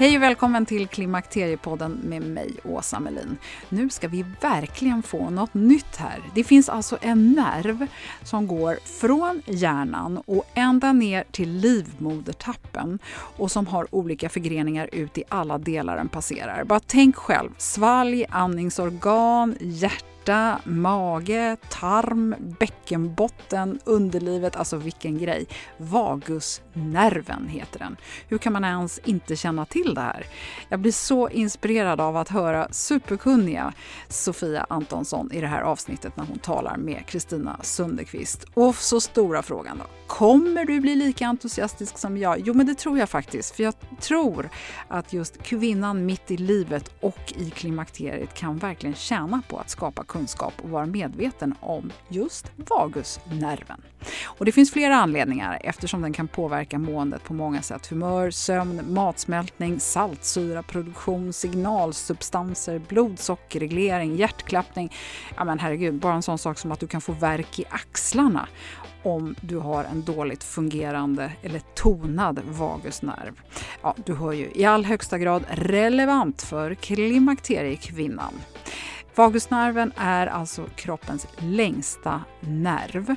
Hej och välkommen till Klimakteriepodden med mig, Åsa Melin. Nu ska vi verkligen få något nytt här. Det finns alltså en nerv som går från hjärnan och ända ner till livmodertappen och som har olika förgreningar ut i alla delar den passerar. Bara tänk själv, svalg, andningsorgan, hjärta hjärta, mage, tarm, bäckenbotten, underlivet, alltså vilken grej. Vagusnerven heter den. Hur kan man ens inte känna till det här? Jag blir så inspirerad av att höra superkunniga Sofia Antonsson i det här avsnittet när hon talar med Kristina Sunderqvist. Och så stora frågan då. Kommer du bli lika entusiastisk som jag? Jo, men det tror jag faktiskt. För jag tror att just kvinnan mitt i livet och i klimakteriet kan verkligen tjäna på att skapa kunskap och vara medveten om just vagusnerven. Och det finns flera anledningar eftersom den kan påverka måendet på många sätt. Humör, sömn, matsmältning, saltsyraproduktion, signalsubstanser, blodsockerreglering, hjärtklappning. Ja men herregud, bara en sån sak som att du kan få värk i axlarna om du har en dåligt fungerande eller tonad vagusnerv. Ja, du hör ju, i all högsta grad relevant för klimakteriekvinnan. Vagusnerven är alltså kroppens längsta nerv.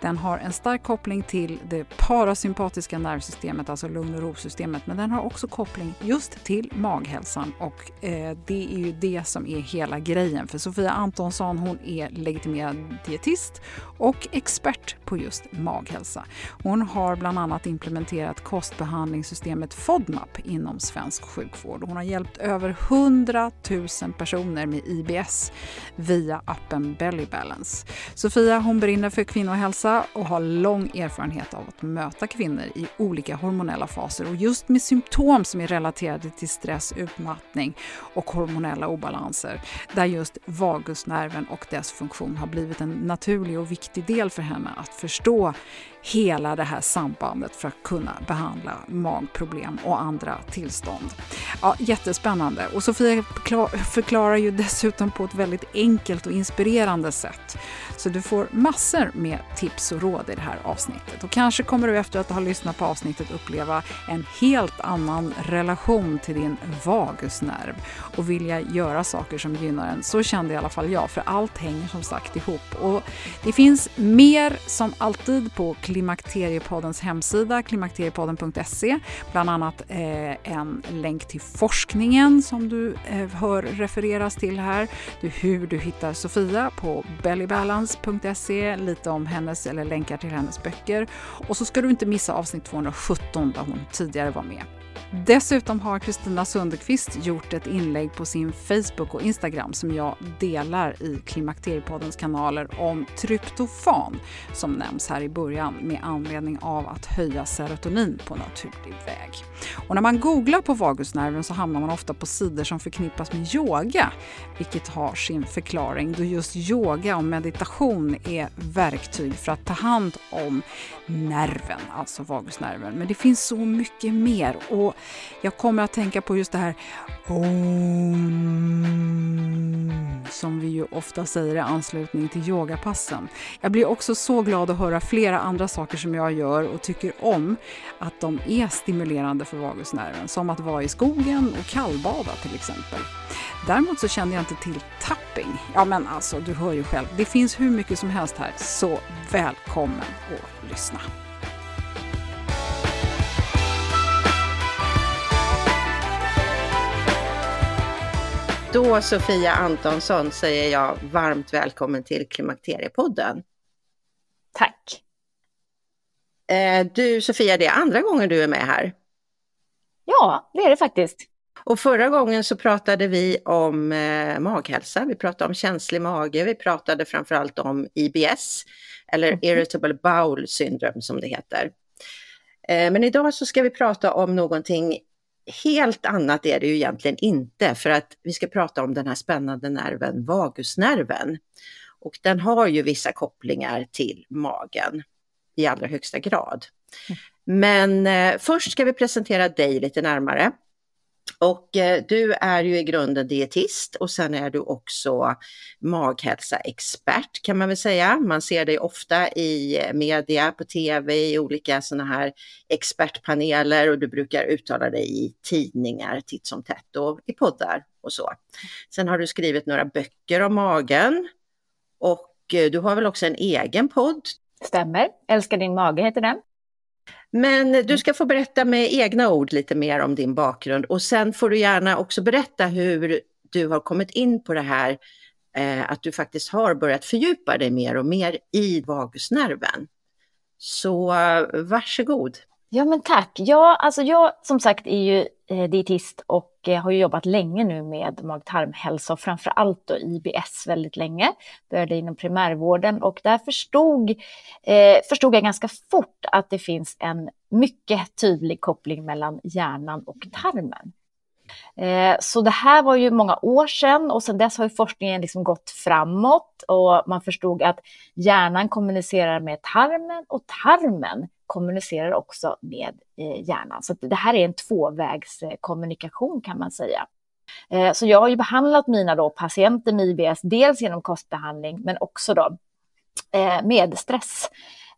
Den har en stark koppling till det parasympatiska nervsystemet, alltså lugn och rosystemet, men den har också koppling just till maghälsan och eh, det är ju det som är hela grejen. För Sofia Antonsson, hon är legitimerad dietist och expert på just maghälsa. Hon har bland annat implementerat kostbehandlingssystemet FODMAP inom svensk sjukvård. Hon har hjälpt över 100 000 personer med IBS via appen Belly Balance. Sofia hon brinner för kvinnohälsa och har lång erfarenhet av att möta kvinnor i olika hormonella faser och just med symptom som är relaterade till stress, utmattning och hormonella obalanser där just vagusnerven och dess funktion har blivit en naturlig och viktig del för henne att förstå hela det här sambandet för att kunna behandla magproblem och andra tillstånd. Ja, jättespännande. Och Sofia förklarar ju dessutom på ett väldigt enkelt och inspirerande sätt. Så du får massor med tips och råd i det här avsnittet. Och kanske kommer du efter att ha lyssnat på avsnittet uppleva en helt annan relation till din vagusnerv och vilja göra saker som gynnar den. Så kände i alla fall jag, för allt hänger som sagt ihop. Och det finns mer som alltid på Klimakteriepoddens hemsida, klimakteriepodden.se. Bland annat eh, en länk till forskningen som du eh, hör refereras till här. Du, hur du hittar Sofia på bellybalance.se, lite om hennes eller länkar till hennes böcker. Och så ska du inte missa avsnitt 217 där hon tidigare var med. Dessutom har Kristina Sundqvist gjort ett inlägg på sin Facebook och Instagram som jag delar i Klimakteriepoddens kanaler om tryptofan som nämns här i början med anledning av att höja serotonin på naturlig väg. Och när man googlar på vagusnerven så hamnar man ofta på sidor som förknippas med yoga, vilket har sin förklaring då just yoga och meditation är verktyg för att ta hand om nerven, alltså vagusnerven. Men det finns så mycket mer och jag kommer att tänka på just det här Om, som vi ju ofta säger i anslutning till yogapassen. Jag blir också så glad att höra flera andra saker som jag gör och tycker om att de är stimulerande för vagusnerven, som att vara i skogen och kallbada till exempel. Däremot så kände jag inte till tapping. Ja men alltså, du hör ju själv, det finns hur mycket som helst här, så välkommen att lyssna. Då Sofia Antonsson säger jag varmt välkommen till Klimakteriepodden. Tack. Eh, du Sofia, det är andra gången du är med här. Ja, det är det faktiskt. Och förra gången så pratade vi om eh, maghälsa, vi pratade om känslig mage, vi pratade framförallt om IBS, eller mm. Irritable Bowel Syndrome som det heter. Eh, men idag så ska vi prata om någonting helt annat är det ju egentligen inte, för att vi ska prata om den här spännande nerven, vagusnerven. Och den har ju vissa kopplingar till magen i allra högsta grad. Mm. Men eh, först ska vi presentera dig lite närmare. Och eh, du är ju i grunden dietist och sen är du också maghälsaexpert kan man väl säga. Man ser dig ofta i eh, media, på tv, i olika sådana här expertpaneler och du brukar uttala dig i tidningar titt som tätt och i poddar och så. Sen har du skrivit några böcker om magen och eh, du har väl också en egen podd? Stämmer, Älskar din mage heter den. Men du ska få berätta med egna ord lite mer om din bakgrund och sen får du gärna också berätta hur du har kommit in på det här eh, att du faktiskt har börjat fördjupa dig mer och mer i vagusnerven. Så varsågod. Ja men tack. Ja, alltså jag som sagt är ju eh, dietist och eh, har ju jobbat länge nu med mag-tarmhälsa och framför allt då IBS väldigt länge. Började inom primärvården och där förstod, eh, förstod jag ganska fort att det finns en mycket tydlig koppling mellan hjärnan och tarmen. Eh, så det här var ju många år sedan och sedan dess har ju forskningen liksom gått framåt och man förstod att hjärnan kommunicerar med tarmen och tarmen kommunicerar också med eh, hjärnan. Så det här är en tvåvägskommunikation kan man säga. Eh, så jag har ju behandlat mina då patienter med IBS, dels genom kostbehandling men också då eh, med stress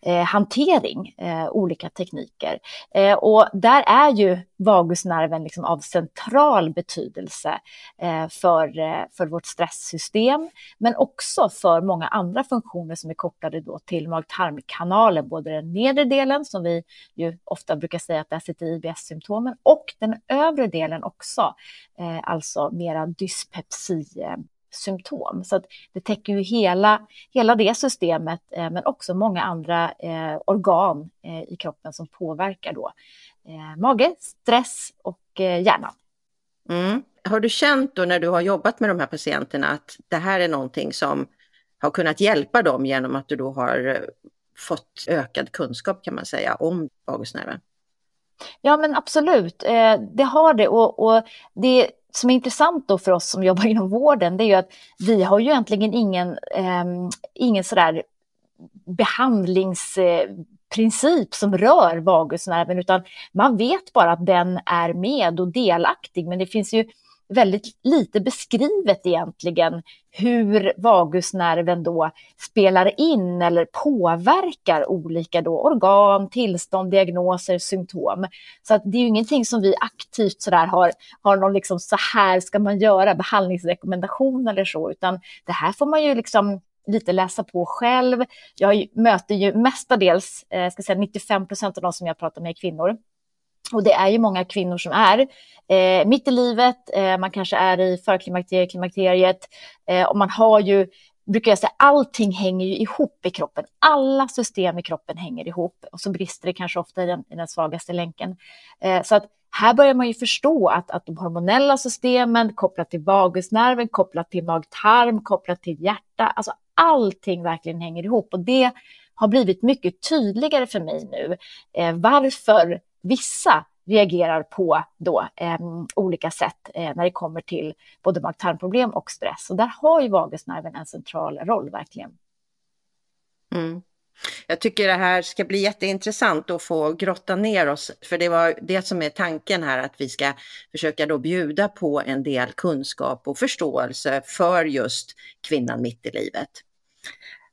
eh, hantering, eh, olika tekniker. Eh, och där är ju vagusnerven liksom av central betydelse eh, för, eh, för vårt stresssystem, men också för många andra funktioner som är kopplade då till mag-tarmkanalen, både den nedre delen som vi ju ofta brukar säga att där sitter IBS-symptomen och den övre delen också, eh, alltså mera dyspepsi eh, symptom. Så det täcker ju hela, hela det systemet, eh, men också många andra eh, organ eh, i kroppen som påverkar då eh, mage, stress och eh, hjärna. Mm. Har du känt då när du har jobbat med de här patienterna att det här är någonting som har kunnat hjälpa dem genom att du då har eh, fått ökad kunskap kan man säga om vagusnerven? Ja men absolut, det har det och, och det som är intressant då för oss som jobbar inom vården, det är ju att vi har ju egentligen ingen, eh, ingen sådär behandlingsprincip som rör vagusnerven, utan man vet bara att den är med och delaktig, men det finns ju väldigt lite beskrivet egentligen hur vagusnerven då spelar in eller påverkar olika då organ, tillstånd, diagnoser, symptom. Så att det är ju ingenting som vi aktivt sådär har, har någon liksom så här ska man göra behandlingsrekommendation eller så, utan det här får man ju liksom lite läsa på själv. Jag möter ju mestadels, eh, ska säga 95 procent av de som jag pratar med är kvinnor. Och det är ju många kvinnor som är eh, mitt i livet, eh, man kanske är i förklimakteriet, klimakteriet eh, och man har ju, brukar jag säga, allting hänger ju ihop i kroppen. Alla system i kroppen hänger ihop och så brister det kanske ofta i den, i den svagaste länken. Eh, så att här börjar man ju förstå att, att de hormonella systemen kopplat till vagusnerven, kopplat till mag-tarm, kopplat till hjärta, alltså allting verkligen hänger ihop och det har blivit mycket tydligare för mig nu eh, varför vissa reagerar på då, eh, olika sätt eh, när det kommer till både mag-tarmproblem och stress. Och där har ju vagusnerven en central roll verkligen. Mm. Jag tycker det här ska bli jätteintressant att få grotta ner oss, för det var det som är tanken här, att vi ska försöka då bjuda på en del kunskap och förståelse för just kvinnan mitt i livet.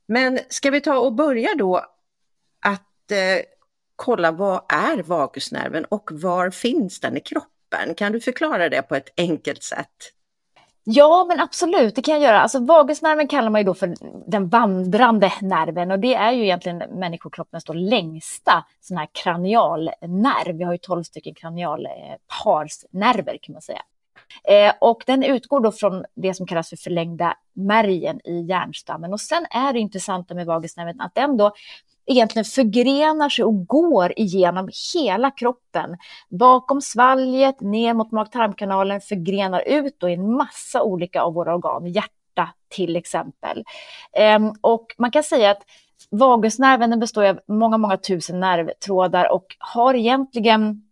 Men ska vi ta och börja då att eh, kolla vad är vagusnerven och var finns den i kroppen? Kan du förklara det på ett enkelt sätt? Ja, men absolut, det kan jag göra. Alltså, vagusnerven kallar man ju då för den vandrande nerven och det är ju egentligen människokroppens då längsta sån här kranialnerv. Vi har ju tolv stycken kranialparsnerver kan man säga. Eh, och den utgår då från det som kallas för förlängda märgen i hjärnstammen. Och sen är det intressanta med vagusnerven att den då egentligen förgrenar sig och går igenom hela kroppen. Bakom svalget, ner mot mag-tarmkanalen, förgrenar ut då i en massa olika av våra organ, hjärta till exempel. Ehm, och man kan säga att vagusnerven består av många, många tusen nervtrådar och har egentligen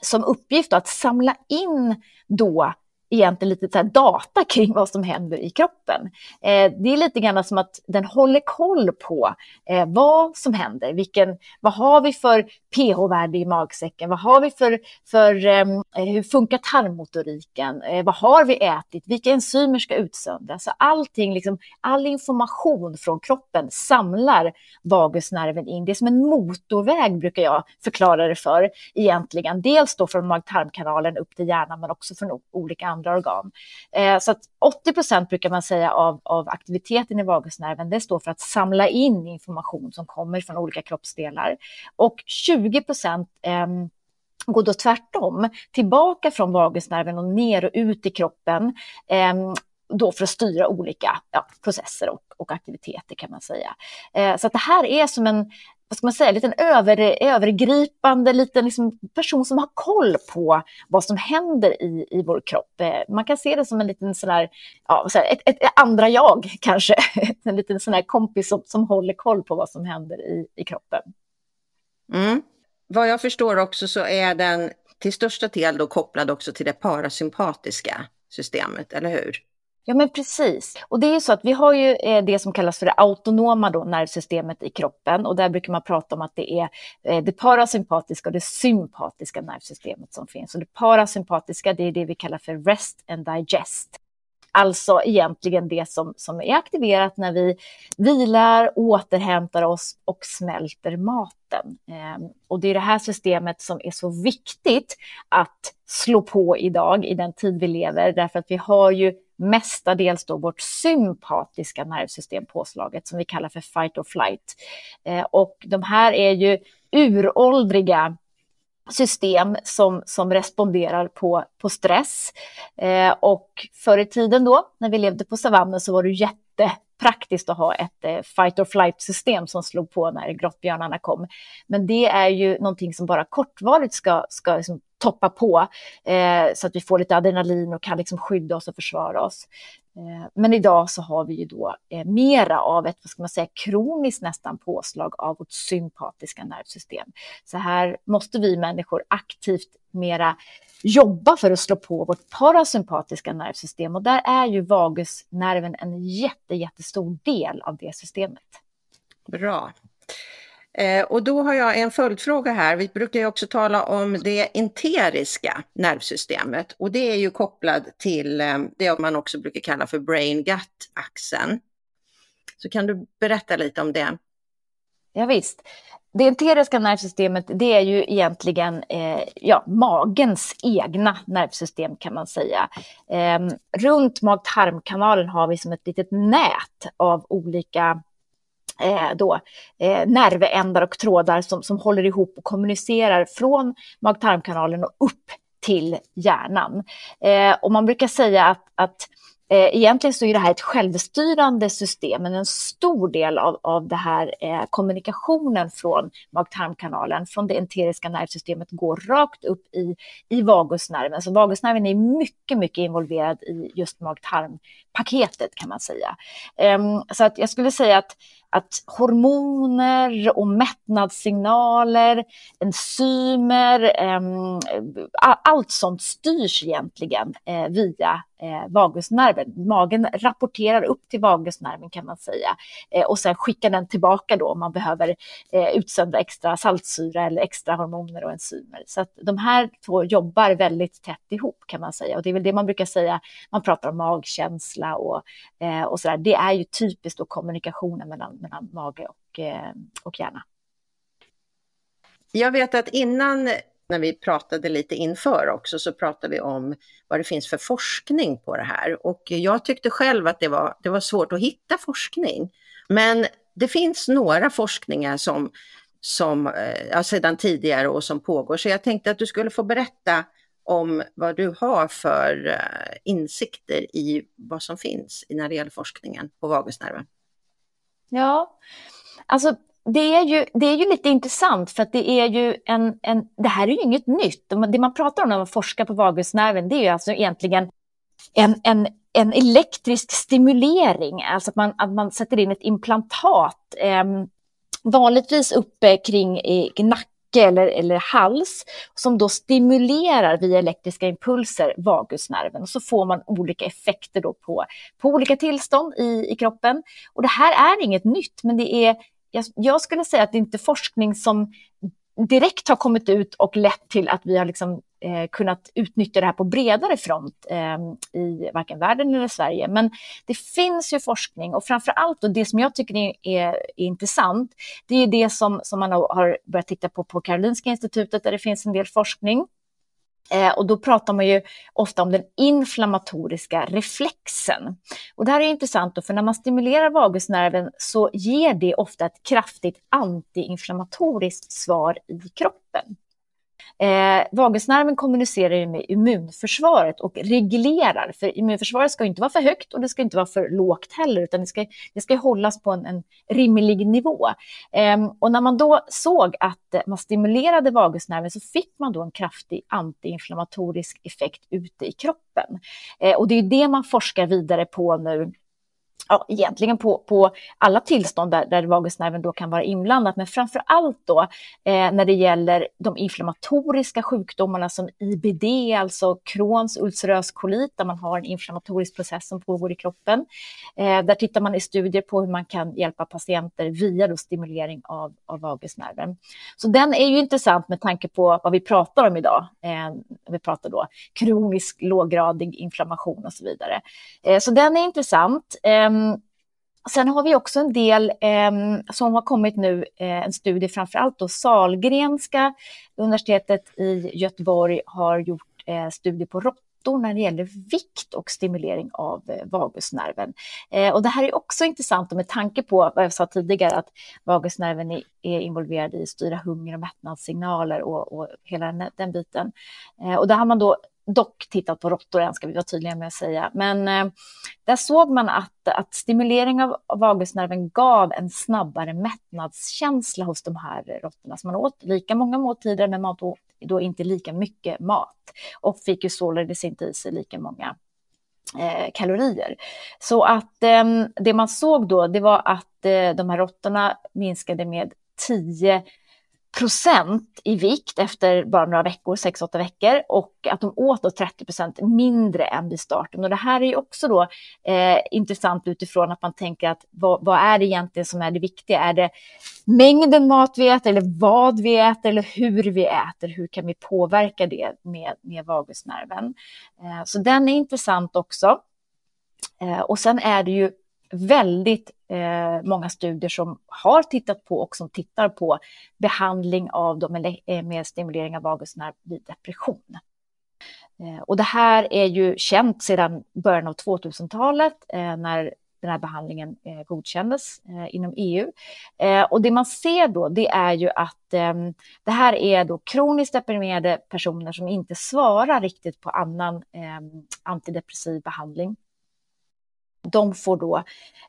som uppgift att samla in då egentligen lite så data kring vad som händer i kroppen. Eh, det är lite grann som att den håller koll på eh, vad som händer. Vilken, vad har vi för pH-värde i magsäcken? Vad har vi för, för eh, hur funkar tarmmotoriken? Eh, vad har vi ätit? Vilka enzymer ska utsöndras? allting, liksom, all information från kroppen samlar vagusnerven in. Det är som en motorväg brukar jag förklara det för egentligen. Dels då från mag-tarmkanalen upp till hjärnan men också från olika andra organ. Eh, så att 80 procent brukar man säga av, av aktiviteten i vagusnerven, det står för att samla in information som kommer från olika kroppsdelar. Och 20 procent eh, går då tvärtom, tillbaka från vagusnerven och ner och ut i kroppen. Eh, då för att styra olika ja, processer och, och, aktiviteter kan man säga. Eh, så att det här är som en, vad ska man säga, liten över, övergripande liten liksom person som har koll på vad som händer i, i vår kropp. Eh, man kan se det som en liten sån här, ja, ett, ett, andra jag kanske, en liten sån här kompis som, som håller koll på vad som händer i, i kroppen. Mm. Vad jag förstår också så är den till största del då kopplad också till det parasympatiska systemet, eller hur? Ja, men precis. Och det är ju så att vi har ju eh, det som kallas för det autonoma då, nervsystemet i kroppen och där brukar man prata om att det är eh, det parasympatiska och det sympatiska nervsystemet som finns. Och det parasympatiska, det är det vi kallar för rest and digest. Alltså egentligen det som, som är aktiverat när vi vilar, återhämtar oss och smälter maten. Ehm, och det är det här systemet som är så viktigt att slå på idag i den tid vi lever, därför att vi har ju mestadels då vårt sympatiska nervsystem påslaget som vi kallar för fight or flight. Eh, och de här är ju uråldriga system som, som responderar på, på stress. Eh, och förr i tiden då, när vi levde på savannen, så var det jättepraktiskt att ha ett eh, fight or flight system som slog på när grottbjörnarna kom. Men det är ju någonting som bara kortvarigt ska, ska liksom toppa på eh, så att vi får lite adrenalin och kan liksom skydda oss och försvara oss. Eh, men idag så har vi ju då eh, mera av ett, vad ska man säga, kroniskt nästan påslag av vårt sympatiska nervsystem. Så här måste vi människor aktivt mera jobba för att slå på vårt parasympatiska nervsystem och där är ju vagusnerven en jätte, jättestor del av det systemet. Bra. Eh, och då har jag en följdfråga här. Vi brukar ju också tala om det enteriska nervsystemet och det är ju kopplat till eh, det man också brukar kalla för brain-gut-axeln. Så kan du berätta lite om det? Ja, visst. Det enteriska nervsystemet det är ju egentligen eh, ja, magens egna nervsystem kan man säga. Eh, runt mag-tarmkanalen har vi som ett litet nät av olika eh, då, eh, nervändar och trådar som, som håller ihop och kommunicerar från mag-tarmkanalen och upp till hjärnan. Eh, och man brukar säga att, att Eh, egentligen så är det här ett självstyrande system, men en stor del av, av det här eh, kommunikationen från mag-tarmkanalen, från det enteriska nervsystemet, går rakt upp i, i vagusnerven. Så vagusnerven är mycket, mycket involverad i just paketet kan man säga. Ehm, så att jag skulle säga att att hormoner och mättnadssignaler, enzymer, ehm, allt sånt styrs egentligen eh, via eh, vagusnerven. Magen rapporterar upp till vagusnerven kan man säga eh, och sen skickar den tillbaka då om man behöver utsända utsöndra extra saltsyra eller extra hormoner och enzymer. Så att de här två jobbar väldigt tätt ihop kan man säga och det är väl det man brukar säga, man pratar om magkänsla och, eh, och sådär. Det är ju typiskt då kommunikationen mellan, mellan mage och, eh, och hjärna. Jag vet att innan när vi pratade lite inför också så pratade vi om vad det finns för forskning på det här och jag tyckte själv att det var, det var svårt att hitta forskning. Men det finns några forskningar som, som eh, ja, sedan tidigare och som pågår så jag tänkte att du skulle få berätta om vad du har för eh, insikter i vad som finns när det gäller forskningen på vagusnerven. Ja, alltså det är, ju, det är ju lite intressant för att det är ju en, en, det här är ju inget nytt. Det man pratar om när man forskar på vagusnerven det är ju alltså egentligen en, en, en elektrisk stimulering, alltså att man, att man sätter in ett implantat, eh, vanligtvis uppe kring i nacke eller, eller hals, som då stimulerar via elektriska impulser vagusnerven. Och så får man olika effekter då på, på olika tillstånd i, i kroppen. Och det här är inget nytt, men det är jag, jag skulle säga att det inte är forskning som direkt har kommit ut och lett till att vi har liksom, eh, kunnat utnyttja det här på bredare front eh, i varken världen eller Sverige. Men det finns ju forskning och framför allt och det som jag tycker är, är, är intressant, det är det som, som man har börjat titta på på Karolinska institutet där det finns en del forskning. Eh, och då pratar man ju ofta om den inflammatoriska reflexen. Och det här är intressant, då, för när man stimulerar vagusnerven så ger det ofta ett kraftigt antiinflammatoriskt svar i kroppen. Eh, vagusnerven kommunicerar ju med immunförsvaret och reglerar, för immunförsvaret ska inte vara för högt och det ska inte vara för lågt heller, utan det ska, det ska hållas på en, en rimlig nivå. Eh, och när man då såg att man stimulerade vagusnerven så fick man då en kraftig antiinflammatorisk effekt ute i kroppen. Eh, och det är det man forskar vidare på nu ja, egentligen på, på alla tillstånd där, där vagusnerven då kan vara inblandad, men framför allt då eh, när det gäller de inflammatoriska sjukdomarna som IBD, alltså Crohns ulcerös kolit, där man har en inflammatorisk process som pågår i kroppen. Eh, där tittar man i studier på hur man kan hjälpa patienter via då stimulering av, av vagusnerven. Så den är ju intressant med tanke på vad vi pratar om idag. Eh, vi pratar då kronisk låggradig inflammation och så vidare. Eh, så den är intressant. Eh, Ehm, sen har vi också en del eh, som har kommit nu, eh, en studie framförallt då Salgrenska universitetet i Göteborg har gjort eh, studier på råttor när det gäller vikt och stimulering av eh, vagusnerven. Eh, och det här är också intressant med tanke på vad jag sa tidigare att vagusnerven är, är involverad i att styra hunger och mättnadssignaler och, och hela den, den biten. Eh, och där har man då dock tittat på råttor än, ska vi vara tydliga med att säga. Men eh, där såg man att, att stimulering av, av vagusnerven gav en snabbare mättnadskänsla hos de här råttorna. Så man åt lika många måltider, men man åt då inte lika mycket mat och fick ju således inte i sig lika många eh, kalorier. Så att eh, det man såg då, det var att eh, de här råttorna minskade med 10 procent i vikt efter bara några veckor, 6-8 veckor och att de åt då 30 procent mindre än vid starten. Och det här är ju också då eh, intressant utifrån att man tänker att vad, vad, är det egentligen som är det viktiga? Är det mängden mat vi äter eller vad vi äter eller hur vi äter? Hur kan vi påverka det med, med vagusnerven? Eh, så den är intressant också. Eh, och sen är det ju väldigt eh, många studier som har tittat på och som tittar på behandling av dem med eh, stimulering av vagusnerv vid depression. Eh, och det här är ju känt sedan början av 2000-talet eh, när den här behandlingen eh, godkändes eh, inom EU. Eh, och det man ser då, det är ju att ehm, det här är då kroniskt deprimerade personer som inte svarar riktigt på annan ehm, antidepressiv behandling de får då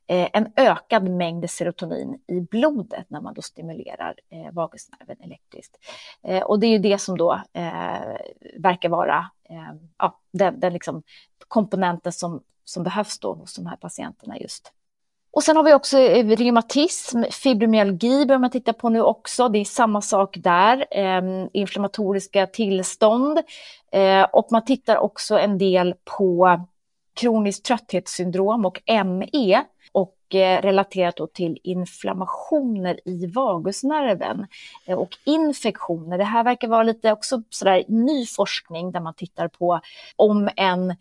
eh, en ökad mängd serotonin i blodet när man då stimulerar eh, vagusnerven elektriskt. Eh, och det är ju det som då eh, verkar vara eh, ja, den, den liksom komponenten som, som behövs då hos de här patienterna just. Och sen har vi också eh, reumatism, fibromyalgi börjar man titta på nu också. Det är samma sak där, eh, inflammatoriska tillstånd. Eh, och man tittar också en del på kroniskt trötthetssyndrom och ME och eh, relaterat relaterat till inflammationer i vagusnerven eh, och infektioner. Det här verkar vara lite också sådär ny forskning där man tittar på om en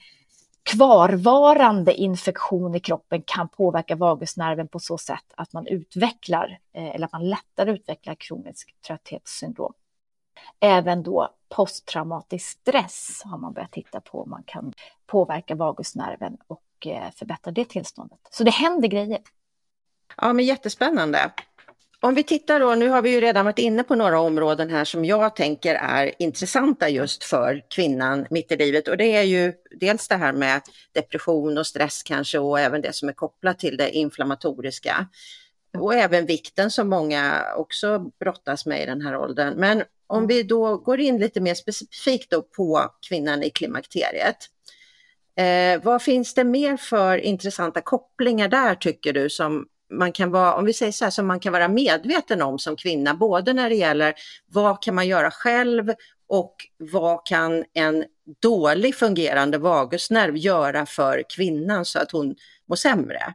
kvarvarande infektion i kroppen kan påverka vagusnerven på så sätt att man utvecklar eh, eller att man lättare utvecklar kroniskt trötthetssyndrom. Även då posttraumatisk stress har man börjat titta på om man kan påverka vagusnerven och eh, förbättra det tillståndet. Så det händer grejer. Ja, men jättespännande. om vi tittar då, nu har vi ju redan varit inne på några områden här som jag tänker är intressanta just för kvinnan mitt i livet och det är ju dels det här med depression och stress kanske och även det som är kopplat till det inflammatoriska. Och även vikten som många också brottas med i den här åldern. Men om vi då går in lite mer specifikt på kvinnan i klimakteriet. Eh, vad finns det mer för intressanta kopplingar där tycker du som man kan vara, om vi säger så här, som man kan vara medveten om som kvinna, både när det gäller vad kan man göra själv och vad kan en dålig fungerande vagusnerv göra för kvinnan så att hon mår sämre?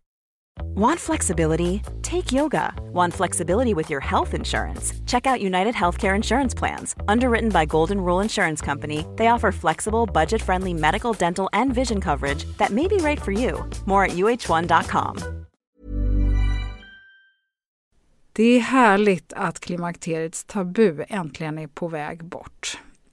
Want flexibility? Take yoga. Want flexibility with your health insurance? Check out United Healthcare Insurance Plans. Underwritten by Golden Rule Insurance Company, they offer flexible, budget friendly medical, dental, and vision coverage that may be right for you. More at uh1.com. Det är härligt att klimakteriets tabu äntligen är på väg bort.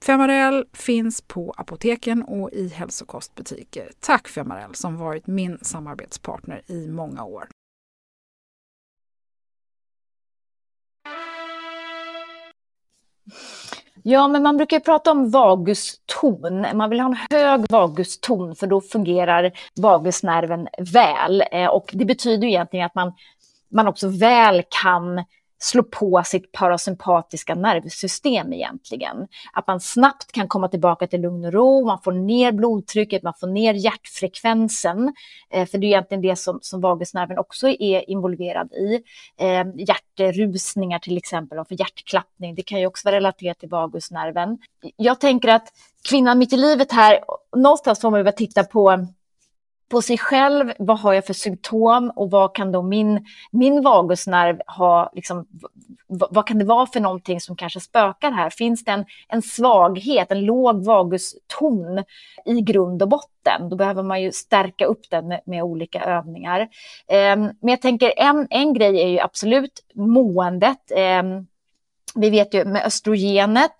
Femarel finns på apoteken och i hälsokostbutiker. Tack Femarel som varit min samarbetspartner i många år. Ja, men man brukar prata om vaguston. Man vill ha en hög vaguston för då fungerar vagusnerven väl. Eh, och det betyder egentligen att man, man också väl kan slå på sitt parasympatiska nervsystem egentligen. Att man snabbt kan komma tillbaka till lugn och ro, man får ner blodtrycket, man får ner hjärtfrekvensen. Eh, för det är egentligen det som, som vagusnerven också är involverad i. Eh, hjärtrusningar till exempel, och för hjärtklappning, det kan ju också vara relaterat till vagusnerven. Jag tänker att kvinnan mitt i livet här, någonstans får man ju titta på på sig själv, vad har jag för symptom och vad kan då min, min vagusnerv ha, liksom, vad kan det vara för någonting som kanske spökar här? Finns det en, en svaghet, en låg vaguston i grund och botten? Då behöver man ju stärka upp den med, med olika övningar. Eh, men jag tänker en, en grej är ju absolut måendet. Eh, vi vet ju med östrogenet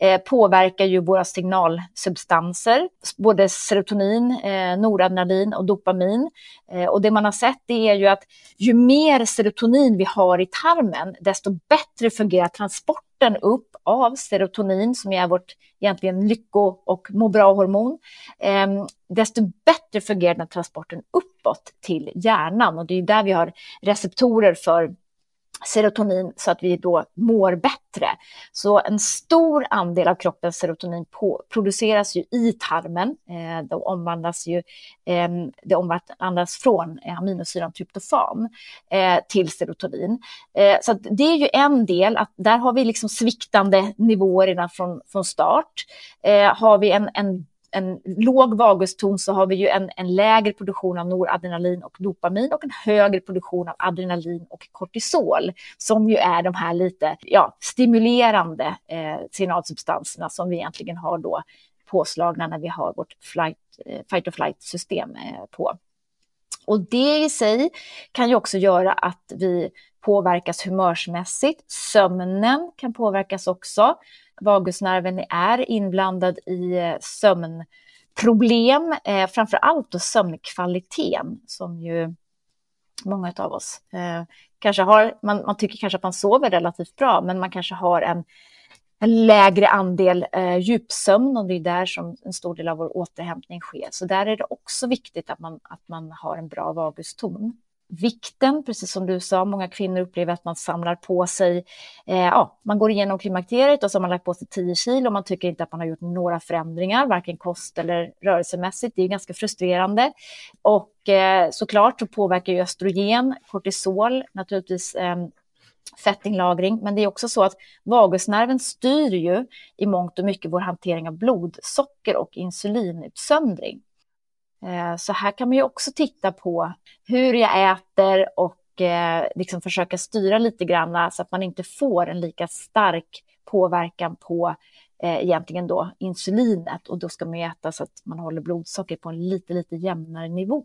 eh, påverkar ju våra signalsubstanser, både serotonin, eh, noradrenalin och dopamin. Eh, och det man har sett det är ju att ju mer serotonin vi har i tarmen, desto bättre fungerar transporten upp av serotonin, som är vårt egentligen lycko och må bra-hormon. Eh, desto bättre fungerar den transporten uppåt till hjärnan och det är där vi har receptorer för serotonin så att vi då mår bättre. Så en stor andel av kroppens serotonin på, produceras ju i tarmen. Eh, det omvandlas ju eh, det omvandlas från eh, aminosyran tryptofan eh, till serotonin. Eh, så det är ju en del, att där har vi liksom sviktande nivåer redan från, från start. Eh, har vi en, en en låg vaguston så har vi ju en, en lägre produktion av noradrenalin och dopamin och en högre produktion av adrenalin och kortisol som ju är de här lite ja, stimulerande eh, signalsubstanserna som vi egentligen har då påslagna när vi har vårt flight, eh, fight or flight-system eh, på. Och det i sig kan ju också göra att vi påverkas humörsmässigt. Sömnen kan påverkas också. Vagusnerven är inblandad i eh, sömnproblem, eh, framför allt då sömnkvaliteten som ju många av oss eh, kanske har, man, man, tycker kanske att man sover relativt bra, men man kanske har en, en lägre andel eh, djupsömn och det är där som en stor del av vår återhämtning sker. Så där är det också viktigt att man, att man har en bra vaguston vikten, precis som du sa, många kvinnor upplever att man samlar på sig, eh, ja, man går igenom klimakteriet och så har man lagt på sig 10 kilo och man tycker inte att man har gjort några förändringar, varken kost eller rörelsemässigt. Det är ganska frustrerande. Och eh, såklart så påverkar ju östrogen, kortisol, naturligtvis eh, fettinlagring, men det är också så att vagusnerven styr ju i mångt och mycket vår hantering av blodsocker och insulinutsöndring. Eh, så här kan man ju också titta på hur jag äter och eh, liksom försöka styra lite grann så att man inte får en lika stark påverkan på eh, egentligen då insulinet och då ska man äta så att man håller blodsocker på en lite, lite jämnare nivå.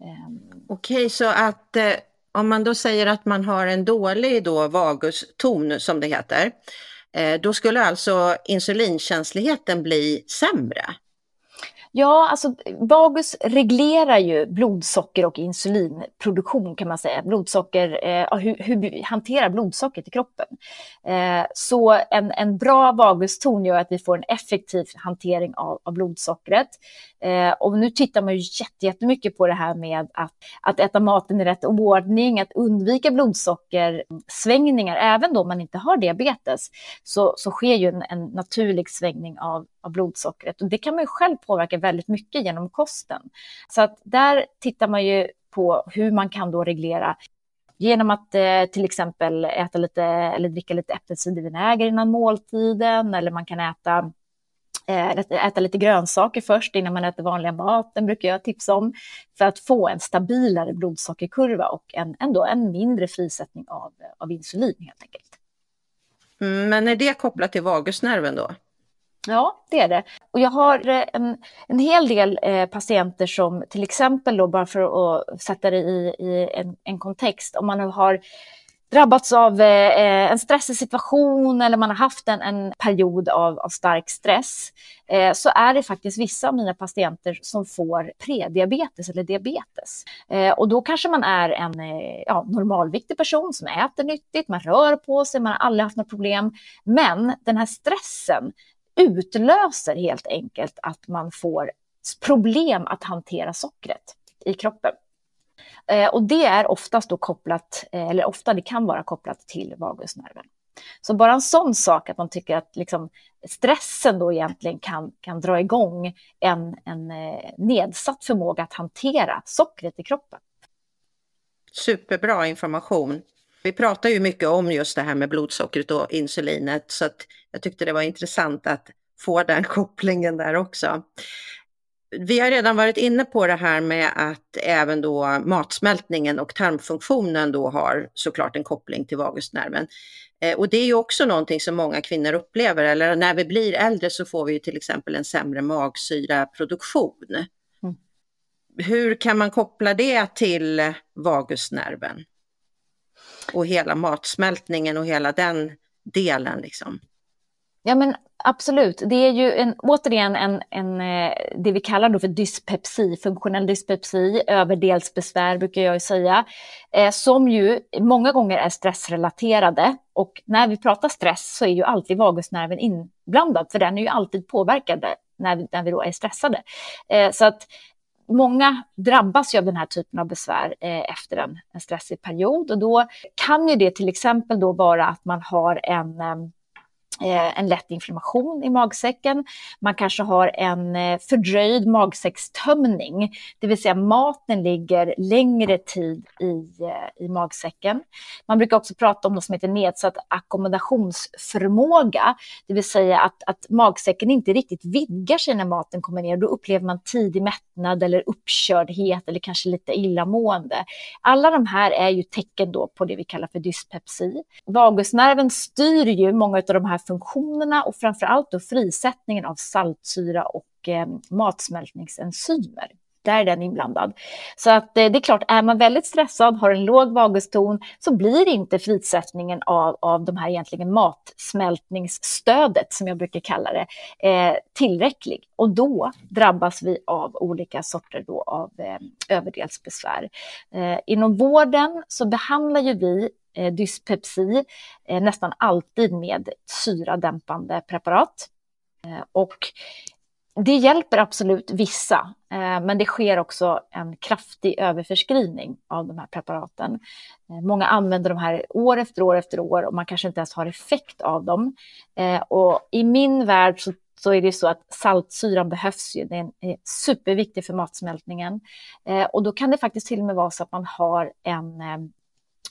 Ehm. Okej, okay, så att eh, om man då säger att man har en dålig då vaguston som det heter, eh, då skulle alltså insulinkänsligheten bli sämre? Ja, alltså vagus reglerar ju blodsocker och insulinproduktion kan man säga. Blodsocker, eh, hur, hur vi hanterar blodsockret i kroppen. Eh, så en, en bra vaguston gör att vi får en effektiv hantering av, av blodsockret. Eh, och nu tittar man ju jättemycket på det här med att, att äta maten i rätt ordning, att undvika blodsockersvängningar, även då man inte har diabetes, så, så sker ju en, en naturlig svängning av, av blodsockret. Och det kan man ju själv påverka väldigt mycket genom kosten. Så att där tittar man ju på hur man kan då reglera genom att eh, till exempel äta lite eller dricka lite äppelcidervinäger innan måltiden eller man kan äta eh, äta lite grönsaker först innan man äter vanliga maten, brukar jag tipsa om, för att få en stabilare blodsockerkurva och en, ändå en mindre frisättning av, av insulin helt enkelt. Mm, men är det kopplat till vagusnerven då? Ja, det är det. Och jag har eh, en, en hel del eh, patienter som till exempel, då, bara för att sätta det i, i en, en kontext, om man har drabbats av eh, eh, en stressig situation eller man har haft en, en period av, av stark stress eh, så är det faktiskt vissa av mina patienter som får prediabetes eller diabetes. Eh, och då kanske man är en eh, ja, normalviktig person som äter nyttigt, man rör på sig, man har aldrig haft något problem. Men den här stressen utlöser helt enkelt att man får problem att hantera sockret i kroppen. Eh, och det är oftast då kopplat, eh, eller ofta det kan vara kopplat till vagusnerven. Så bara en sån sak att man tycker att liksom stressen då egentligen kan, kan dra igång en, en eh, nedsatt förmåga att hantera sockret i kroppen. Superbra information. Vi pratar ju mycket om just det här med blodsockret och insulinet så att jag tyckte det var intressant att få den kopplingen där också. Vi har redan varit inne på det här med att även då matsmältningen och tarmfunktionen då har såklart en koppling till vagusnerven. Eh, och det är ju också någonting som många kvinnor upplever, eller när vi blir äldre så får vi ju till exempel en sämre magsyraproduktion. Mm. Hur kan man koppla det till vagusnerven? Och hela matsmältningen och hela den delen liksom. Ja men absolut, det är ju en, återigen en, en, eh, det vi kallar då för dyspepsi, funktionell dyspepsi, överdelsbesvär brukar jag säga, eh, som ju många gånger är stressrelaterade. Och när vi pratar stress så är ju alltid vagusnerven inblandad, för den är ju alltid påverkad när vi, när vi då är stressade. Eh, så att många drabbas ju av den här typen av besvär eh, efter en, en stressig period. Och då kan ju det till exempel då vara att man har en ehm, Eh, en lätt inflammation i magsäcken. Man kanske har en eh, fördröjd magsäckstömning, det vill säga maten ligger längre tid i, eh, i magsäcken. Man brukar också prata om något som heter nedsatt ackommodationsförmåga, det vill säga att, att magsäcken inte riktigt vidgar sig när maten kommer ner. Då upplever man tidig mättnad eller uppkördhet eller kanske lite illamående. Alla de här är ju tecken då på det vi kallar för dyspepsi. Vagusnerven styr ju många av de här funktionerna och framför allt då frisättningen av saltsyra och eh, matsmältningsenzymer. där är den inblandad. Så att eh, det är klart, är man väldigt stressad, har en låg vaguston, så blir inte frisättningen av, av de här egentligen matsmältningsstödet, som jag brukar kalla det, eh, tillräcklig. Och då drabbas vi av olika sorter då av eh, överdelsbesvär. Eh, inom vården så behandlar ju vi Eh, dyspepsi eh, nästan alltid med syradämpande preparat. Eh, och det hjälper absolut vissa, men det sker också en kraftig överförskrivning av de här preparaten. Många använder de här år efter år efter år och man kanske inte ens har effekt av dem. Och i min värld så, så är det så att saltsyran behövs ju, den är superviktig för matsmältningen. Och då kan det faktiskt till och med vara så att man har en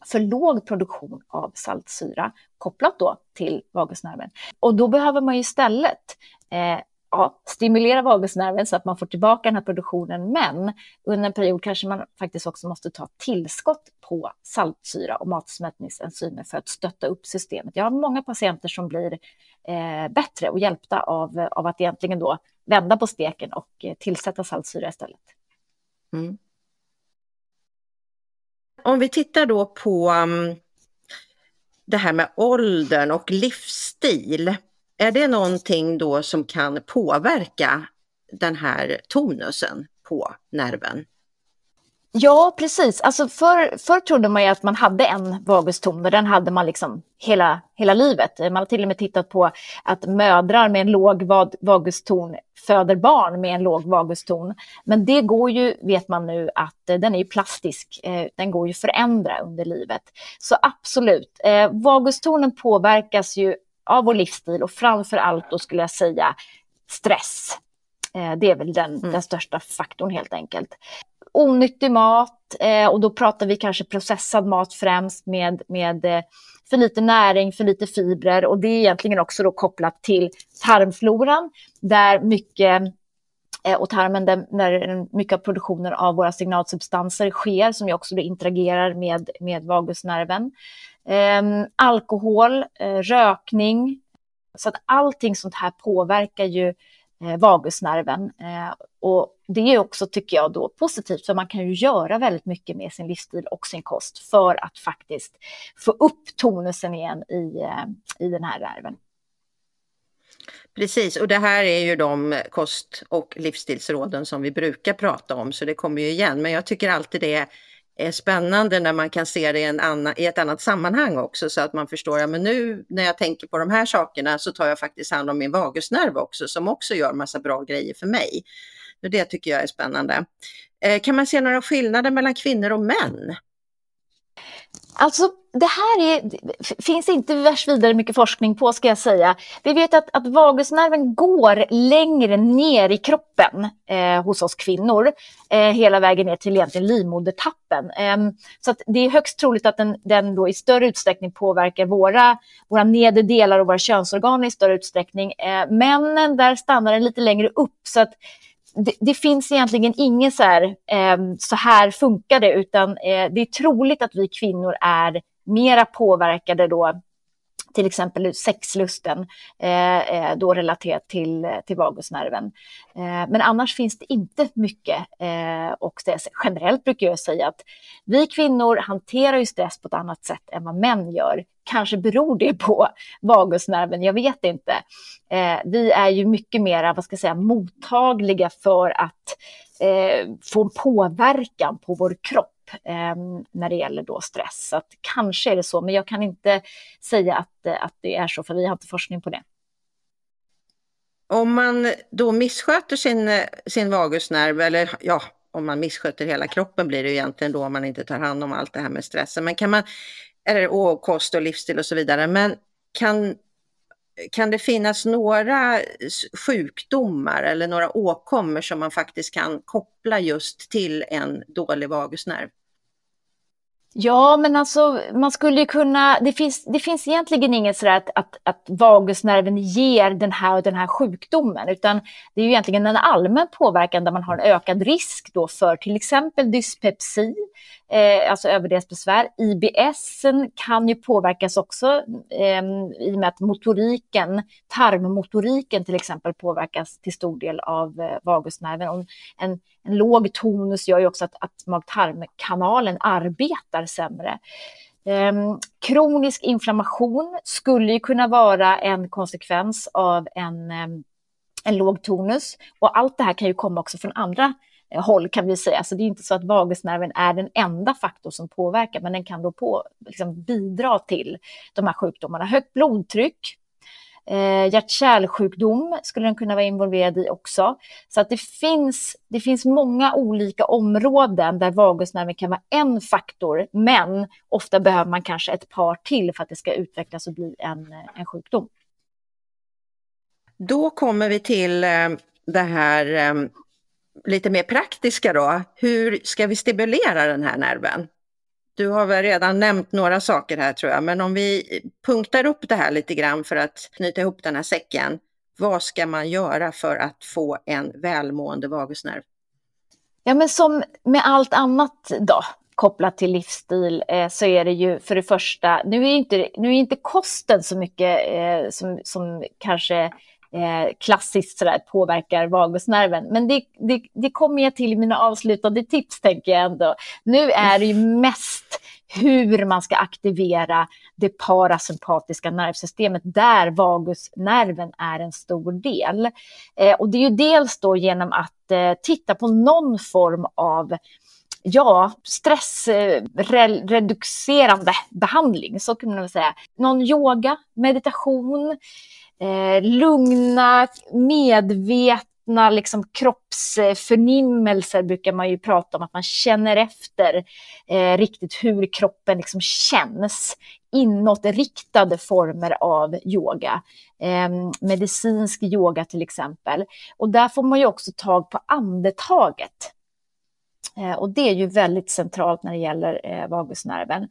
för låg produktion av saltsyra kopplat då till vagusnerven. Och då behöver man ju istället eh, ja, stimulera vagusnerven så att man får tillbaka den här produktionen. Men under en period kanske man faktiskt också måste ta tillskott på saltsyra och matsmältningsenzymer för att stötta upp systemet. Jag har många patienter som blir eh, bättre och hjälpta av, av att egentligen då vända på steken och eh, tillsätta saltsyra istället. Mm. Om vi tittar då på um, det här med åldern och livsstil. Är det någonting då som kan påverka den här tonusen på nerven? Ja, precis. Alltså för, förr trodde man ju att man hade en vaguston och den hade man liksom hela, hela livet. Man har till och med tittat på att mödrar med en låg vaguston föder barn med en låg vaguston. Men det går ju, vet man nu, att eh, den är plastisk. Eh, den går ju förändra under livet. Så absolut, eh, vagustonen påverkas ju av vår livsstil och framför allt då skulle jag säga stress. Det är väl den, mm. den största faktorn helt enkelt onyttig mat eh, och då pratar vi kanske processad mat främst med, med eh, för lite näring, för lite fibrer och det är egentligen också då kopplat till tarmfloran där mycket eh, och tarmen där, mycket av produktionen av våra signalsubstanser sker som ju också då interagerar med, med vagusnerven. Ehm, alkohol, eh, rökning, så att allting sånt här påverkar ju eh, vagusnerven. Eh, och det är också, tycker jag, då positivt, för man kan ju göra väldigt mycket med sin livsstil och sin kost för att faktiskt få upp tonusen igen i, eh, i den här nerven. Precis, och det här är ju de kost och livsstilsråden som vi brukar prata om, så det kommer ju igen. Men jag tycker alltid det är spännande när man kan se det i, en annan, i ett annat sammanhang också så att man förstår, ja men nu när jag tänker på de här sakerna så tar jag faktiskt hand om min vagusnerv också som också gör massa bra grejer för mig. Det tycker jag är spännande. Eh, kan man se några skillnader mellan kvinnor och män? Alltså, det här är, finns inte värst vidare mycket forskning på, ska jag säga. Vi vet att, att vagusnerven går längre ner i kroppen eh, hos oss kvinnor, eh, hela vägen ner till egentligen livmodertappen. Eh, så att det är högst troligt att den, den då i större utsträckning påverkar våra, våra nedre delar och våra könsorgan i större utsträckning. Eh, männen, där stannar den lite längre upp. så att det, det, finns egentligen inget så här, eh, så här funkar det, utan eh, det är troligt att vi kvinnor är mera påverkade då till exempel sexlusten, eh, eh, då relaterat till, till vagusnerven. Eh, men annars finns det inte mycket. Eh, och det, generellt brukar jag säga att vi kvinnor hanterar ju stress på ett annat sätt än vad män gör. Kanske beror det på vagusnerven, jag vet inte. Eh, vi är ju mycket mer vad ska jag säga, mottagliga för att eh, få en påverkan på vår kropp eh, när det gäller då stress. Så att kanske är det så, men jag kan inte säga att, eh, att det är så, för vi har inte forskning på det. Om man då missköter sin, eh, sin vagusnerv, eller ja, om man missköter hela kroppen blir det egentligen då om man inte tar hand om allt det här med stressen. Men kan man, eller och kost och livsstil och så vidare, men kan, kan det finnas några sjukdomar eller några åkommor som man faktiskt kan koppla just till en dålig vagusnerv? Ja, men alltså man skulle ju kunna, det finns, det finns egentligen inget sådär att, att, att vagusnerven ger den här och den här sjukdomen, utan det är ju egentligen en allmän påverkan där man har en ökad risk då för till exempel dyspepsi, eh, alltså överdelsbesvär. IBS kan ju påverkas också eh, i och med att motoriken, tarmmotoriken till exempel påverkas till stor del av eh, vagusnerven. Och en en låg tonus gör ju också att, att mag-tarmkanalen arbetar sämre. Um, kronisk inflammation skulle ju kunna vara en konsekvens av en, um, en låg tonus. Och allt det här kan ju komma också från andra uh, håll kan vi säga. Så det är inte så att vagusnerven är den enda faktor som påverkar, men den kan då på, liksom, bidra till de här sjukdomarna. Högt blodtryck, Eh, Hjärt-kärlsjukdom skulle den kunna vara involverad i också. Så att det finns, det finns många olika områden där vagusnerven kan vara en faktor, men ofta behöver man kanske ett par till för att det ska utvecklas och bli en, en sjukdom. Då kommer vi till eh, det här eh, lite mer praktiska då. Hur ska vi stimulera den här nerven? Du har väl redan nämnt några saker här tror jag, men om vi punktar upp det här lite grann för att knyta ihop den här säcken. Vad ska man göra för att få en välmående vagusnerv? Ja, men som med allt annat då, kopplat till livsstil, eh, så är det ju för det första, nu är inte, nu är inte kosten så mycket eh, som, som kanske eh, klassiskt sådär, påverkar vagusnerven. Men det, det, det kommer jag till i mina avslutande tips, tänker jag ändå. Nu är det ju mest hur man ska aktivera det parasympatiska nervsystemet där vagusnerven är en stor del. Eh, och det är ju dels då genom att eh, titta på någon form av ja, stressreducerande behandling, så kan man väl säga. Någon yoga, meditation, eh, lugna, medvetna liksom, kroppsförnimmelser brukar man ju prata om, att man känner efter eh, riktigt hur kroppen liksom känns. Inåtriktade former av yoga, eh, medicinsk yoga till exempel. Och där får man ju också tag på andetaget. Eh, och det är ju väldigt centralt när det gäller eh, vagusnerven.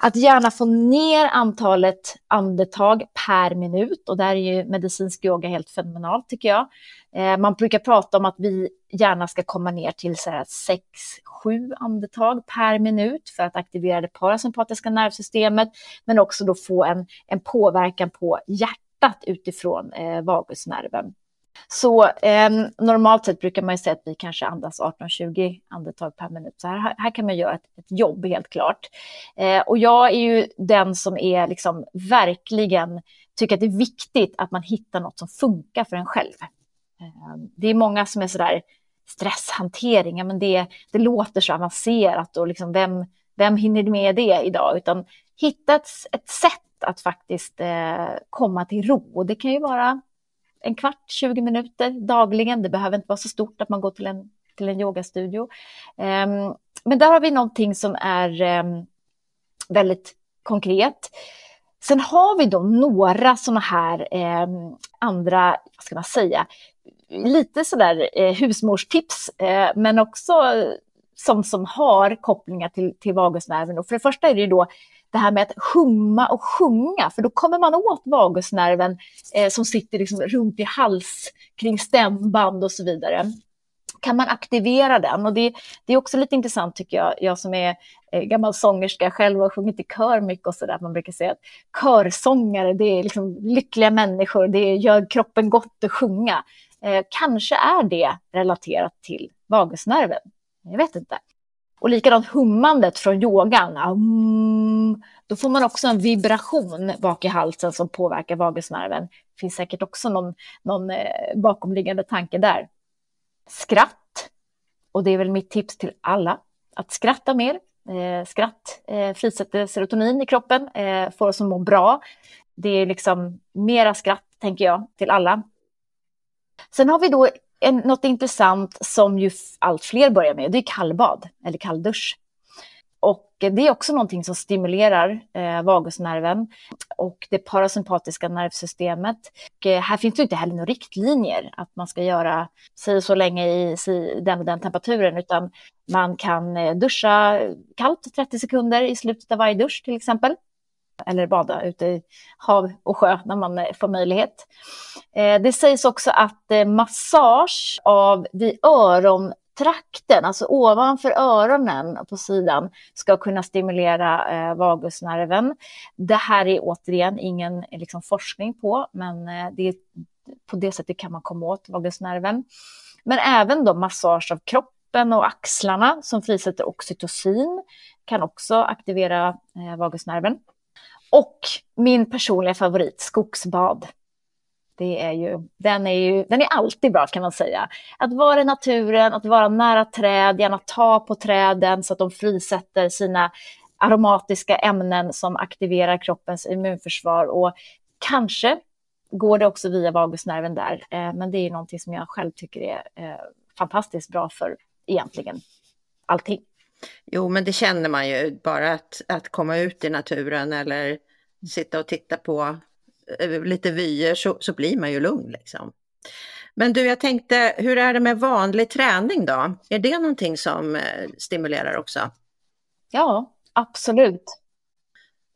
Att gärna få ner antalet andetag per minut och där är ju medicinsk yoga helt fenomenalt tycker jag. Eh, man brukar prata om att vi gärna ska komma ner till 6-7 andetag per minut för att aktivera det parasympatiska nervsystemet men också då få en, en påverkan på hjärtat utifrån eh, vagusnerven. Så eh, normalt sett brukar man ju säga att vi kanske andas 18-20 andetag per minut. Så här, här kan man göra ett, ett jobb helt klart. Eh, och jag är ju den som är liksom verkligen tycker att det är viktigt att man hittar något som funkar för en själv. Eh, det är många som är sådär stresshantering, men det, det låter så avancerat och liksom vem, vem hinner med det idag? Utan hitta ett, ett sätt att faktiskt eh, komma till ro. Och det kan ju vara en kvart, 20 minuter dagligen. Det behöver inte vara så stort att man går till en, till en yogastudio. Um, men där har vi någonting som är um, väldigt konkret. Sen har vi då några sådana här um, andra, vad ska man säga, lite sådär eh, husmorstips, eh, men också sånt som har kopplingar till, till vagusnerven. Och för det första är det ju då det här med att humma och sjunga, för då kommer man åt vagusnerven eh, som sitter liksom runt i hals, kring stämband och så vidare. Kan man aktivera den? Och det, det är också lite intressant tycker jag, jag som är eh, gammal sångerska själv och har sjungit i kör mycket och sådär. Man brukar säga att körsångare, det är liksom lyckliga människor, det gör kroppen gott att sjunga. Eh, kanske är det relaterat till vagusnerven. Jag vet inte. Och likadant hummandet från yogan. Ah, mm. Då får man också en vibration bak i halsen som påverkar vagusnerven. Det finns säkert också någon, någon eh, bakomliggande tanke där. Skratt. Och det är väl mitt tips till alla. Att skratta mer. Eh, skratt eh, frisätter serotonin i kroppen, eh, får oss att må bra. Det är liksom mera skratt, tänker jag, till alla. Sen har vi då en, något intressant som ju allt fler börjar med, det är kallbad eller kalldusch. Och det är också någonting som stimulerar eh, vagusnerven och det parasympatiska nervsystemet. Och, eh, här finns det inte heller några riktlinjer att man ska göra sig så länge i si, den och den temperaturen, utan man kan eh, duscha kallt 30 sekunder i slutet av varje dusch till exempel eller bada ute i hav och sjö när man eh, får möjlighet. Eh, det sägs också att eh, massage av vid örontrakten, alltså ovanför öronen på sidan, ska kunna stimulera vagusnerven. Det här är återigen ingen liksom, forskning på, men det är, på det sättet kan man komma åt vagusnerven. Men även då massage av kroppen kroppen och axlarna som frisätter oxytocin, kan också aktivera eh, vagusnerven. Och min personliga favorit, skogsbad. Det är ju, den, är ju, den är alltid bra kan man säga. Att vara i naturen, att vara nära träd, gärna ta på träden så att de frisätter sina aromatiska ämnen som aktiverar kroppens immunförsvar och kanske går det också via vagusnerven där. Eh, men det är ju någonting som jag själv tycker är eh, fantastiskt bra för egentligen allting. Jo, men det känner man ju bara att, att komma ut i naturen eller sitta och titta på eh, lite vyer så, så blir man ju lugn liksom. Men du, jag tänkte, hur är det med vanlig träning då? Är det någonting som stimulerar också? Ja, absolut.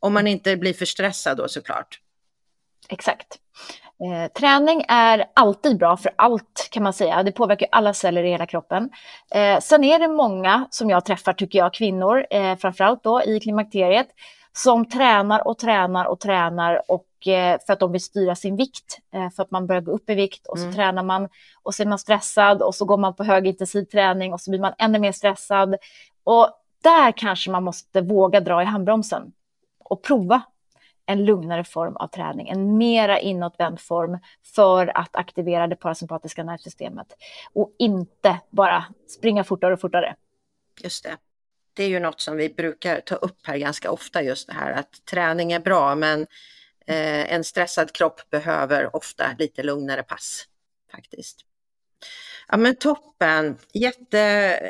Om man inte blir för stressad då såklart. Exakt. Eh, träning är alltid bra för allt kan man säga. Det påverkar alla celler i hela kroppen. Eh, sen är det många som jag träffar, tycker jag, kvinnor, eh, framförallt då i klimakteriet, som tränar och tränar och tränar och eh, för att de vill styra sin vikt, eh, för att man börjar gå upp i vikt och så mm. tränar man och så är man stressad och så går man på högintensiv träning och så blir man ännu mer stressad. Och där kanske man måste våga dra i handbromsen och prova en lugnare form av träning, en mera inåtvänd form för att aktivera det parasympatiska nervsystemet och inte bara springa fortare och fortare. Just det. Det är ju något som vi brukar ta upp här ganska ofta, just det här att träning är bra, men eh, en stressad kropp behöver ofta lite lugnare pass faktiskt. Ja men toppen, Jätte,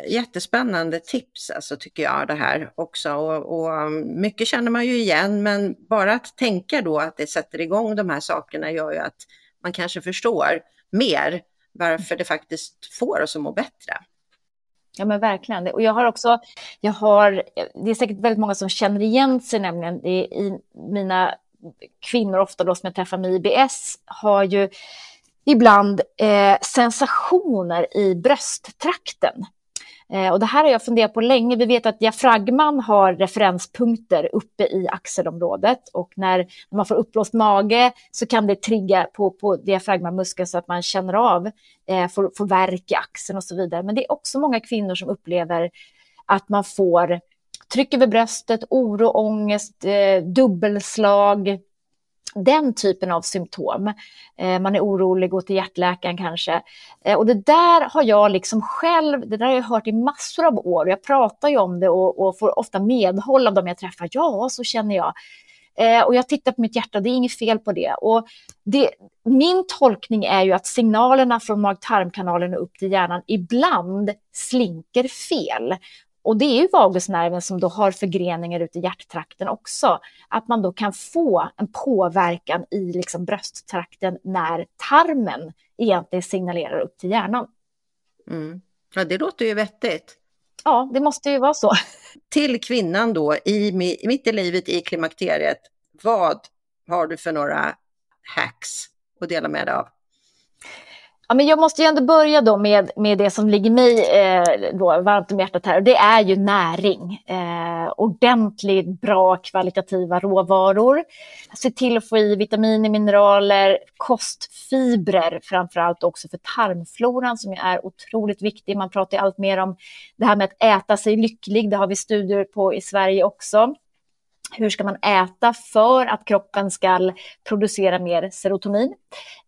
jättespännande tips alltså tycker jag det här också och, och, um, mycket känner man ju igen men bara att tänka då att det sätter igång de här sakerna gör ju att man kanske förstår mer varför det faktiskt får oss att må bättre. Ja men verkligen. Och jag har också, jag har, det är säkert väldigt många som känner igen sig nämligen det i mina kvinnor ofta då som jag träffar med IBS har ju ibland eh, sensationer i brösttrakten. Eh, och det här har jag funderat på länge. Vi vet att diafragman har referenspunkter uppe i axelområdet och när man får uppblåst mage så kan det trigga på, på diafragmamuskeln så att man känner av, eh, får, får värk i axeln och så vidare. Men det är också många kvinnor som upplever att man får tryck över bröstet, oro, ångest, eh, dubbelslag, den typen av symptom. Eh, man är orolig, går till hjärtläkaren kanske. Eh, och det där har jag liksom själv, det där har jag hört i massor av år. Jag pratar ju om det och, och får ofta medhåll av dem jag träffar. Ja, så känner jag. Eh, och jag tittar på mitt hjärta, det är inget fel på det. Och det, min tolkning är ju att signalerna från mag-tarmkanalen upp till hjärnan ibland slinker fel. Och det är ju vagusnerven som då har förgreningar ute i hjärttrakten också. Att man då kan få en påverkan i liksom brösttrakten när tarmen egentligen signalerar upp till hjärnan. Mm. Ja, det låter ju vettigt. Ja, det måste ju vara så. Till kvinnan då, i, mitt i livet i klimakteriet, vad har du för några hacks att dela med dig av? Ja, men jag måste ju ändå börja då med, med det som ligger mig eh, då, varmt om hjärtat här. Och det är ju näring. Eh, ordentligt bra kvalitativa råvaror. Se till att få i vitaminer, mineraler, kostfibrer framför allt också för tarmfloran som är otroligt viktig. Man pratar ju allt mer om det här med att äta sig lycklig. Det har vi studier på i Sverige också. Hur ska man äta för att kroppen ska producera mer serotonin?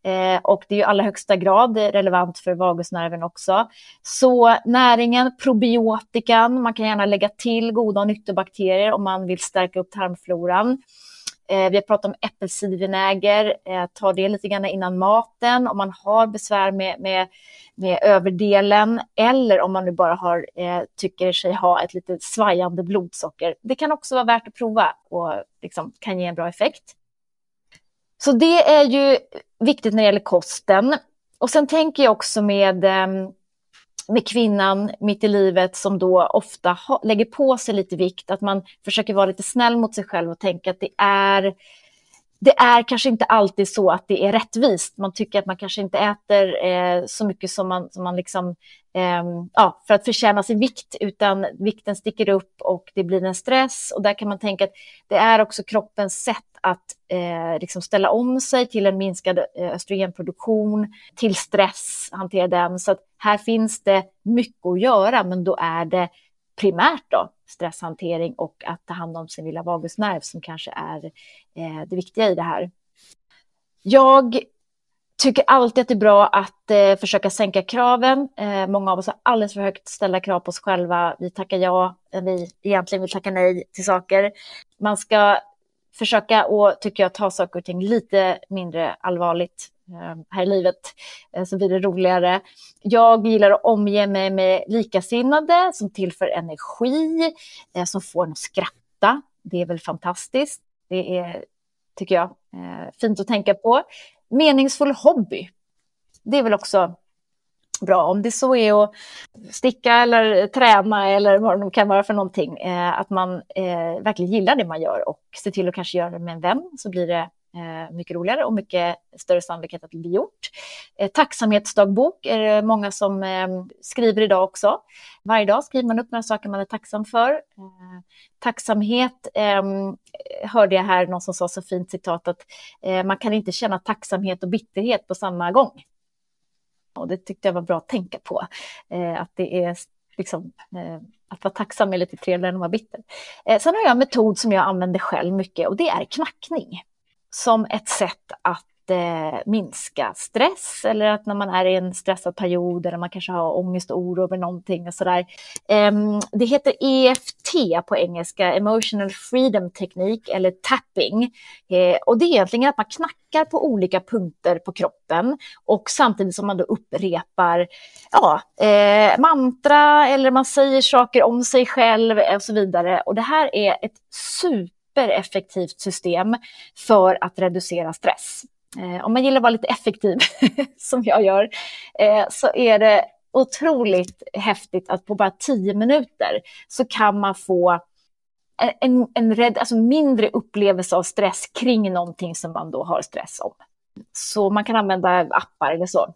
Eh, och det är i allra högsta grad relevant för vagusnerven också. Så näringen, probiotikan, man kan gärna lägga till goda nyttobakterier om man vill stärka upp tarmfloran. Eh, vi har pratat om äppelcidervinäger, eh, ta det lite grann innan maten om man har besvär med, med, med överdelen eller om man nu bara har, eh, tycker sig ha ett lite svajande blodsocker. Det kan också vara värt att prova och liksom kan ge en bra effekt. Så det är ju viktigt när det gäller kosten. Och sen tänker jag också med ehm, med kvinnan mitt i livet som då ofta ha, lägger på sig lite vikt, att man försöker vara lite snäll mot sig själv och tänka att det är det är kanske inte alltid så att det är rättvist. Man tycker att man kanske inte äter eh, så mycket som man, som man liksom, eh, ja, för att förtjäna sin vikt, utan vikten sticker upp och det blir en stress. Och där kan man tänka att det är också kroppens sätt att eh, liksom ställa om sig till en minskad eh, östrogenproduktion, till stress, hantera den. Så att här finns det mycket att göra, men då är det primärt då stresshantering och att ta hand om sin lilla vagusnerv som kanske är eh, det viktiga i det här. Jag tycker alltid att det är bra att eh, försöka sänka kraven. Eh, många av oss har alldeles för högt ställda krav på oss själva. Vi tackar ja, vi egentligen vill tacka nej till saker. Man ska försöka och tycker jag ta saker och ting lite mindre allvarligt Eh, här i livet eh, så blir det roligare. Jag gillar att omge mig med likasinnade som tillför energi, eh, som får en att skratta. Det är väl fantastiskt. Det är, tycker jag, fint att tänka på meningsfull hobby. Det är väl också bra. Om det så är att sticka eller träna eller vad det kan vara för någonting. Att man verkligen gillar det man gör och ser till att kanske göra det med en vän så blir det Eh, mycket roligare och mycket större sannolikhet att det blir gjort. Eh, tacksamhetsdagbok är det många som eh, skriver idag också. Varje dag skriver man upp några saker man är tacksam för. Tacksamhet ehm, hörde jag här någon som sa så fint citat att man kan inte känna tacksamhet och bitterhet på samma gång. Och det tyckte jag var bra att tänka på. Att det är liksom, att vara tacksam är lite trevligare än att vara bitter. Sen har jag en metod som jag använder själv mycket och det är knackning som ett sätt att eh, minska stress eller att när man är i en stressad period eller man kanske har ångest och oro över någonting och sådär. Eh, det heter EFT på engelska, Emotional Freedom Technique eller tapping. Eh, och det är egentligen att man knackar på olika punkter på kroppen och samtidigt som man då upprepar ja, eh, mantra eller man säger saker om sig själv och så vidare. Och det här är ett super supereffektivt system för att reducera stress. Eh, om man gillar att vara lite effektiv, som jag gör, eh, så är det otroligt häftigt att på bara tio minuter så kan man få en, en red, alltså mindre upplevelse av stress kring någonting som man då har stress om. Så man kan använda appar eller så.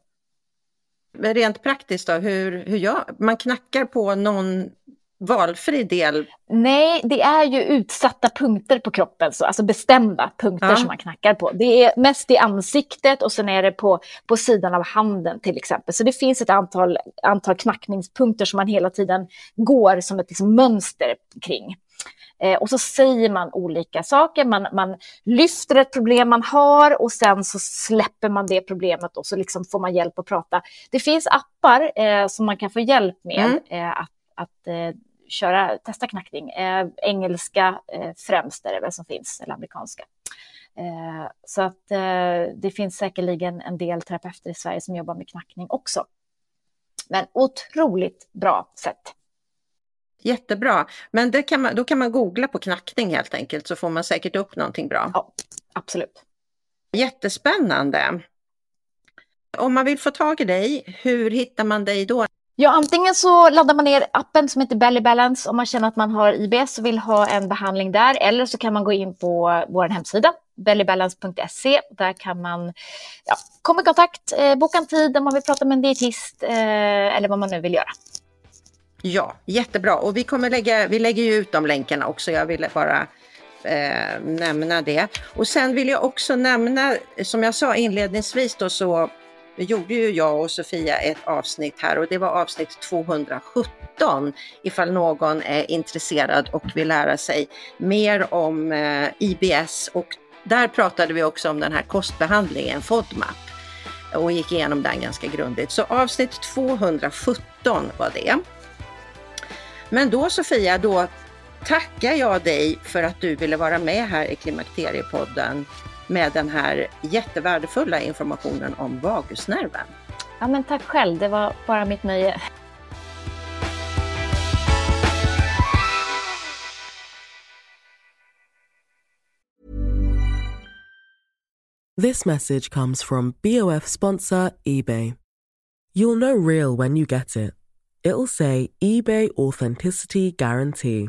Men rent praktiskt då, hur, hur gör man? knackar på någon valfri del? Nej, det är ju utsatta punkter på kroppen, så, alltså bestämda punkter ja. som man knackar på. Det är mest i ansiktet och sen är det på, på sidan av handen till exempel. Så det finns ett antal, antal knackningspunkter som man hela tiden går som ett liksom, mönster kring. Eh, och så säger man olika saker, man, man lyfter ett problem man har och sen så släpper man det problemet och så liksom får man hjälp att prata. Det finns appar eh, som man kan få hjälp med mm. eh, att, att eh, köra, testa knackning. Eh, engelska eh, främst är det väl som finns, eller amerikanska. Eh, så att eh, det finns säkerligen en del terapeuter i Sverige som jobbar med knackning också. Men otroligt bra sätt. Jättebra, men kan man, då kan man googla på knackning helt enkelt så får man säkert upp någonting bra. Ja, absolut. Jättespännande. Om man vill få tag i dig, hur hittar man dig då? Ja, antingen så laddar man ner appen som heter Belly Balance om man känner att man har IBS och vill ha en behandling där. Eller så kan man gå in på vår hemsida bellybalance.se. Där kan man ja, komma i kontakt, eh, boka en tid om man vill prata med en dietist eh, eller vad man nu vill göra. Ja, jättebra. Och vi, kommer lägga, vi lägger ju ut de länkarna också. Jag ville bara eh, nämna det. Och sen vill jag också nämna, som jag sa inledningsvis då så gjorde ju jag och Sofia ett avsnitt här och det var avsnitt 217 ifall någon är intresserad och vill lära sig mer om eh, IBS och där pratade vi också om den här kostbehandlingen FODMAP och gick igenom den ganska grundligt. Så avsnitt 217 var det. Men då Sofia, då tackar jag dig för att du ville vara med här i Klimakteriepodden med den här jättevärdefulla informationen om vagusnerven. Ja, men tack själv, det var bara mitt nöje. This message comes from BOF sponsor Ebay. You'll know real when you get it. It'll say eBay Authenticity Guarantee.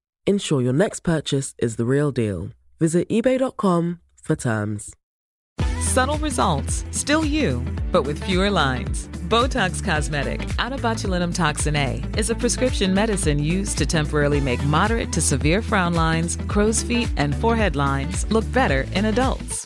Ensure your next purchase is the real deal. Visit eBay.com for terms. Subtle results, still you, but with fewer lines. Botox Cosmetic, out of botulinum toxin A, is a prescription medicine used to temporarily make moderate to severe frown lines, crow's feet, and forehead lines look better in adults.